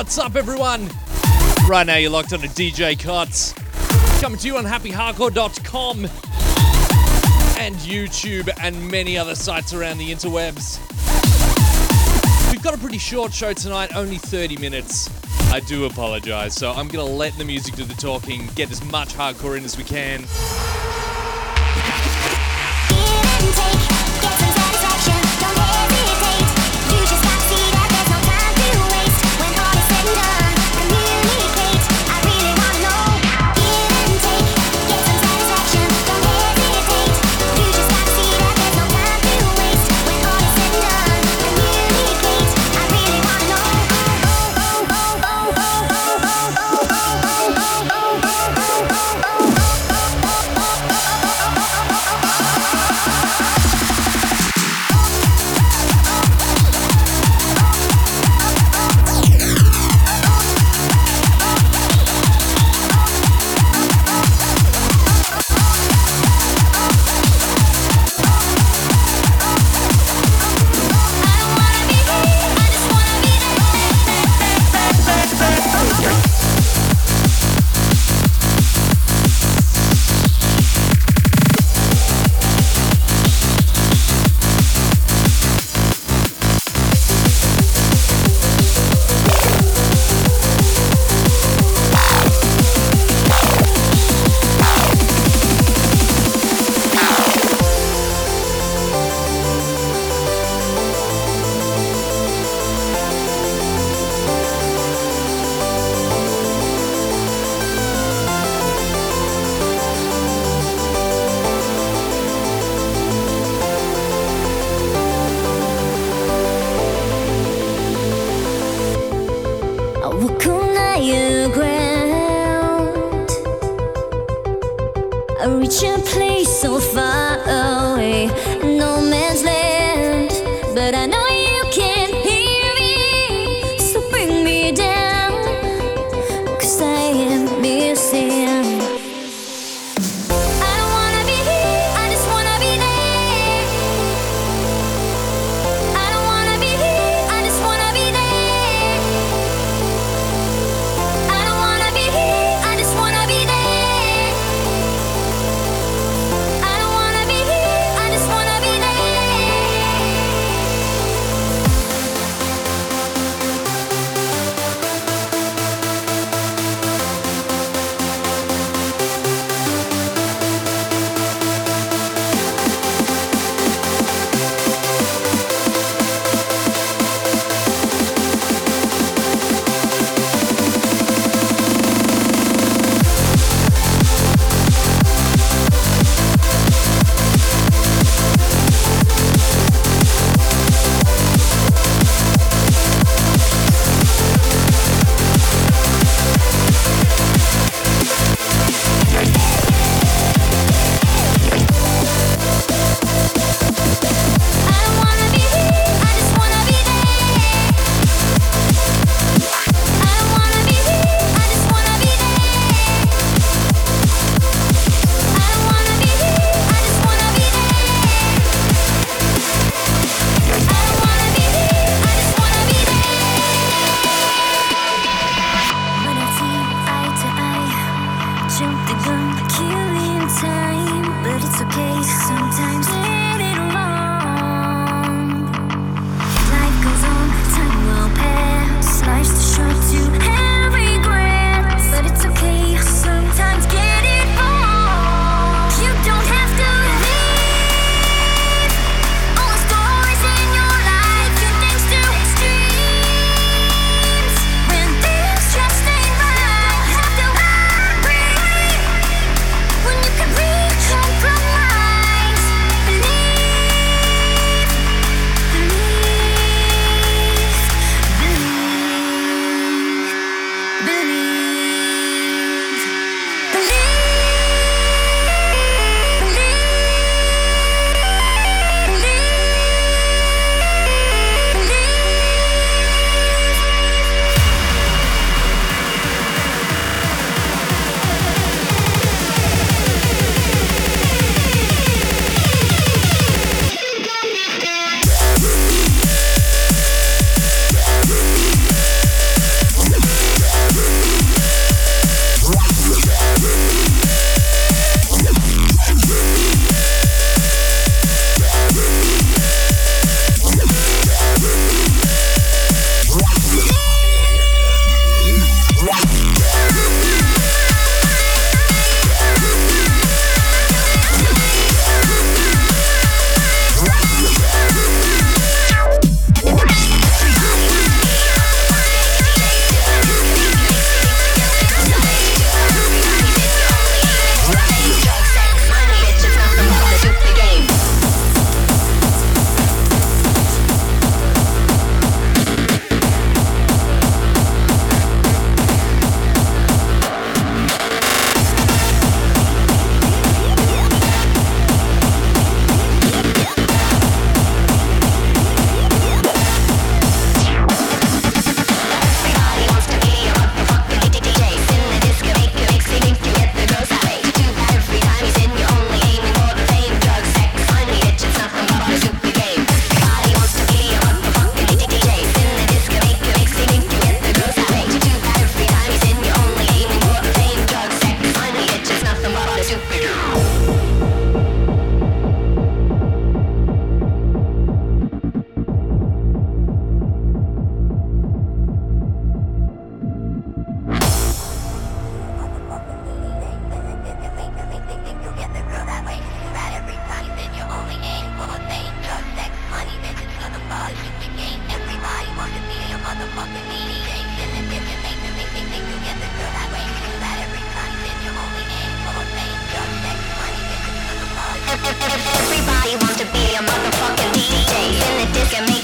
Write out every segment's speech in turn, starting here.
What's up, everyone? Right now, you're locked on to DJ Cots. Coming to you on happyhardcore.com and YouTube and many other sites around the interwebs. We've got a pretty short show tonight, only 30 minutes. I do apologize, so I'm gonna let the music do the talking, get as much hardcore in as we can.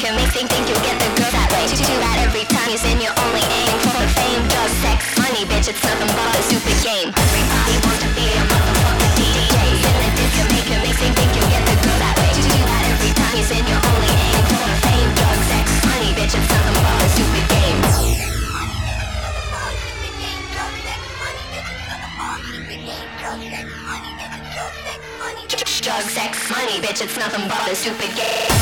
to make think think you get the girl that way. You do that every time you sin, you're only aim for fame, drugs, sex, money, bitch. It's nothing but a stupid game. Everybody wants to be a motherfucking DJ. In the disc, make it make think you get the girl that way. You do that every time you sin, you're only aim for fame, drugs, sex, money, bitch. It's nothing but a stupid game. Drug, sex, money, bitch, it's nothing but a stupid game.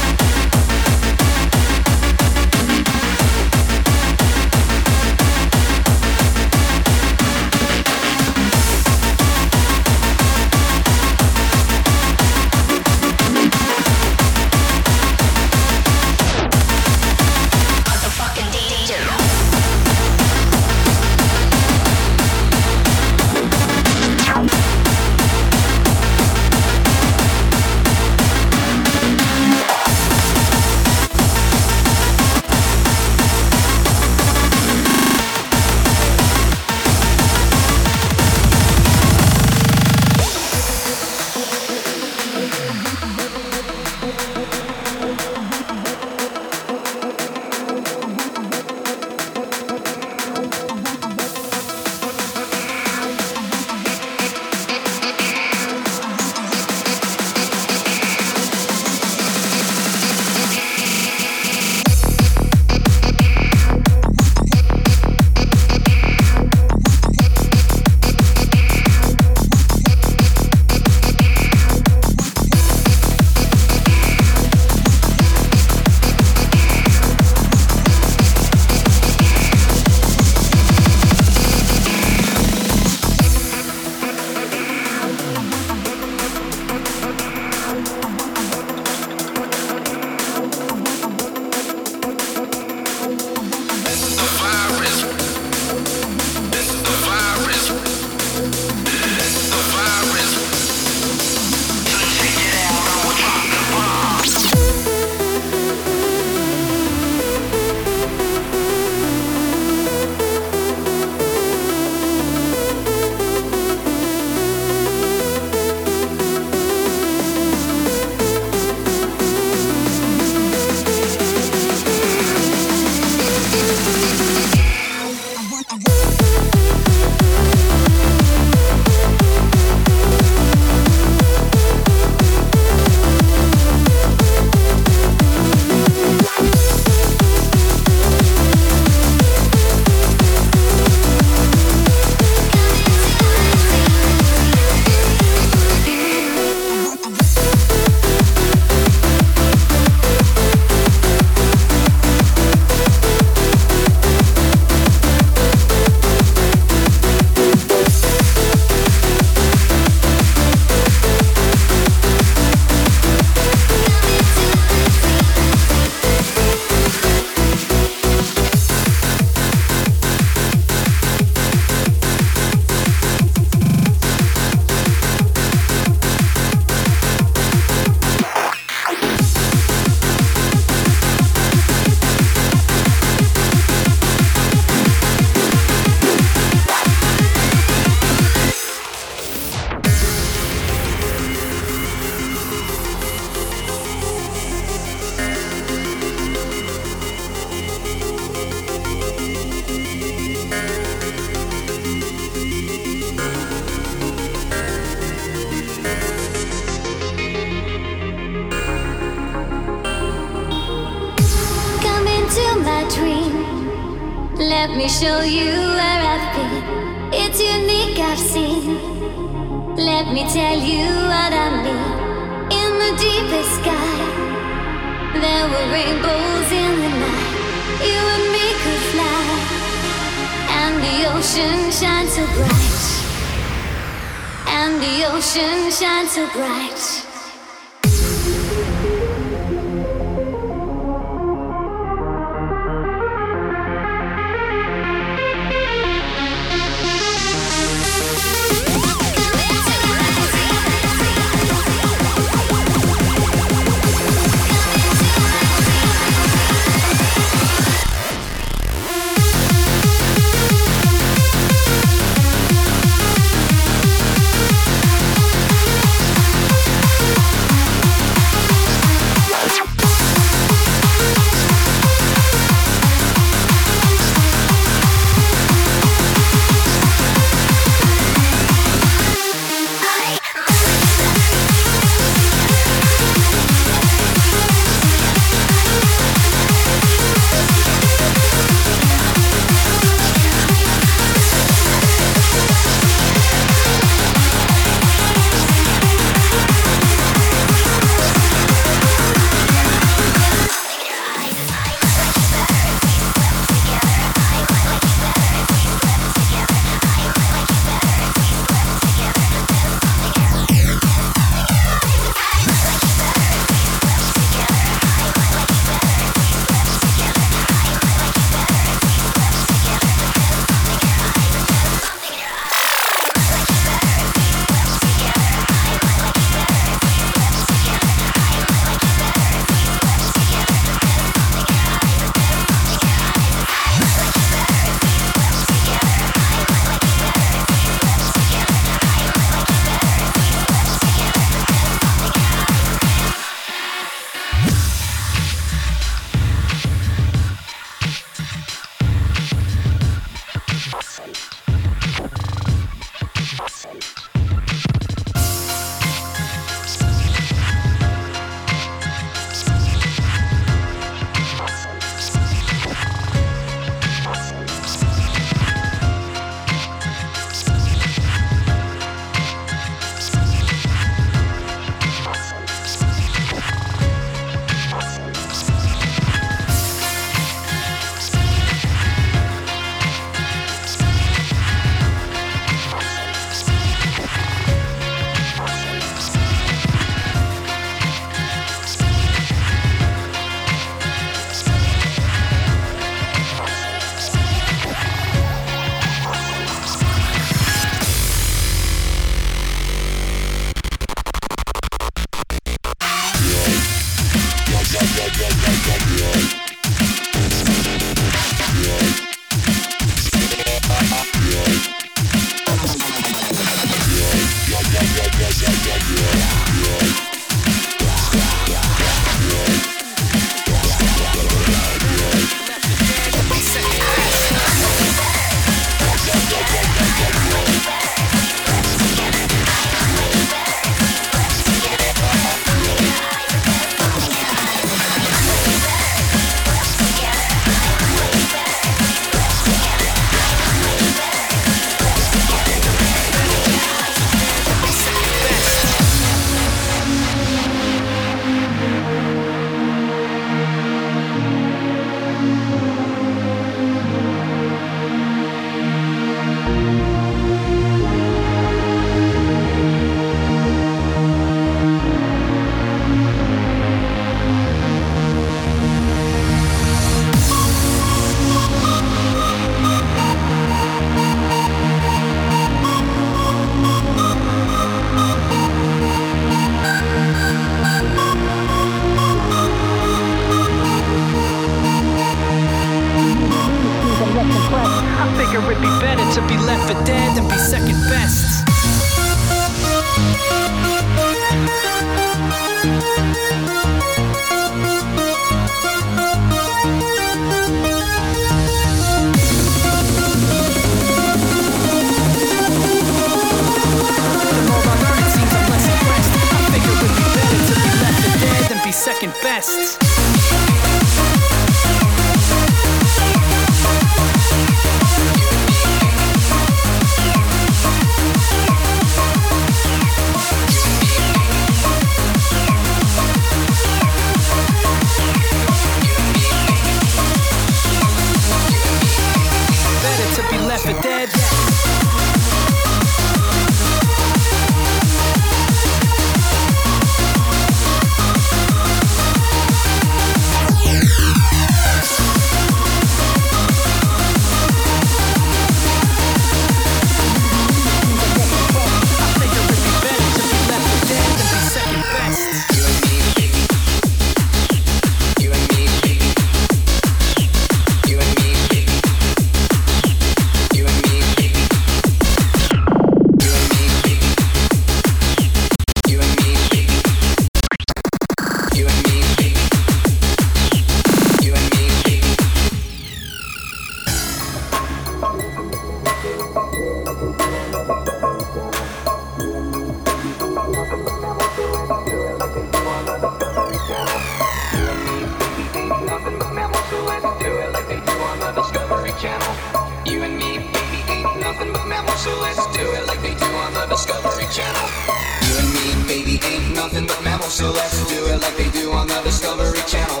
So let's do it like they do on the Discovery Channel.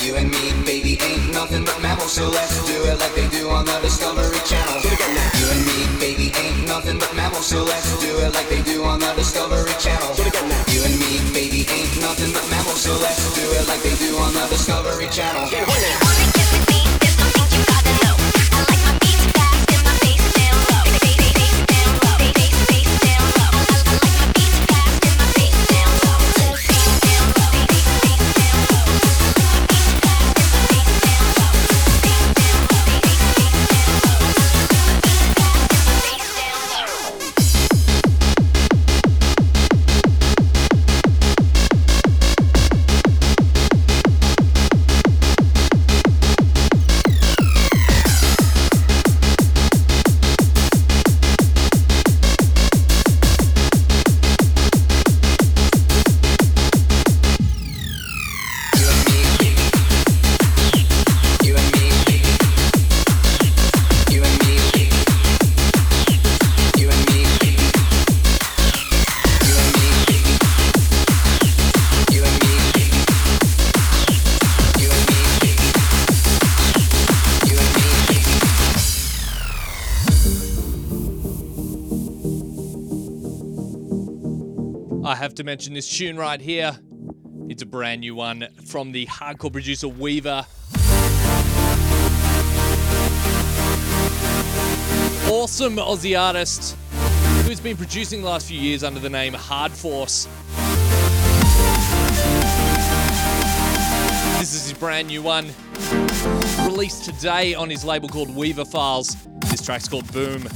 You and me, baby, ain't nothing but mammals. So let's do it like they do on the Discovery Channel. You and me, baby, ain't nothing but mammals. So let's do it like they do on the Discovery Channel. You and me, baby, ain't nothing but mammals. So let's do it like they do on the Discovery Channel. To mention this tune right here. It's a brand new one from the hardcore producer Weaver. Awesome Aussie artist who's been producing the last few years under the name Hard Force. This is his brand new one, released today on his label called Weaver Files. This track's called Boom.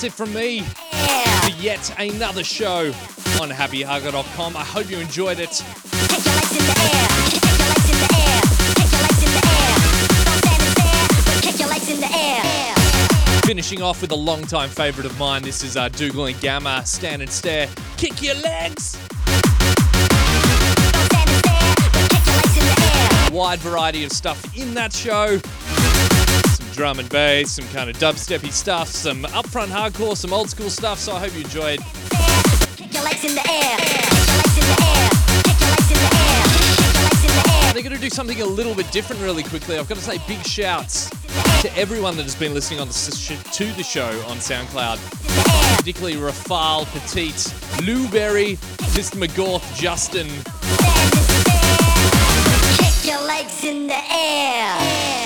that's it from me for yet another show on happyhugger.com. I hope you enjoyed it. Finishing off with a long-time favourite of mine. This is uh, Dougal and Gammer. Stand and Stare, kick your legs wide variety of stuff in that show. Drum and bass, some kind of dubsteppy stuff, some upfront hardcore, some old school stuff. So I hope you enjoyed. They're going to do something a little bit different really quickly. I've got to say big shouts to everyone that has been listening on the, to the show on SoundCloud, particularly Rafal, Petite, Blueberry, Berry, Mr. McGawth, Justin, Stand and stare. Kick your legs in the air.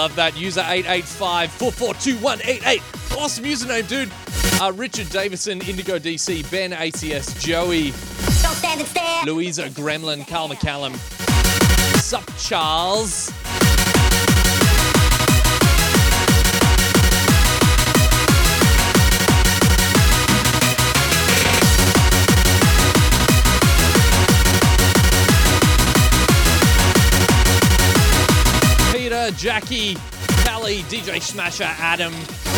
Love that. User 885 442188. Awesome username, dude. Uh, Richard Davison, Indigo DC, Ben ACS, Joey, Don't stand and stare. Louisa Gremlin, Carl McCallum, Sup Charles, Jackie, Kelly, DJ Smasher, Adam,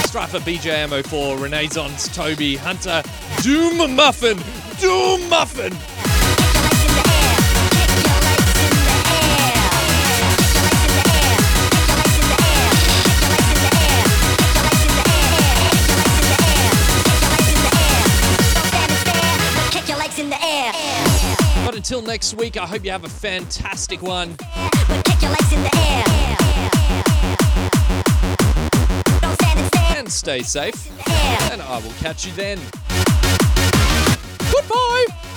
Strifer, BJMO4, Renaissance, Toby, Hunter, Doom Muffin, Doom Muffin, But until next week, I hope you have a fantastic one. Stay safe. And I will catch you then. Goodbye.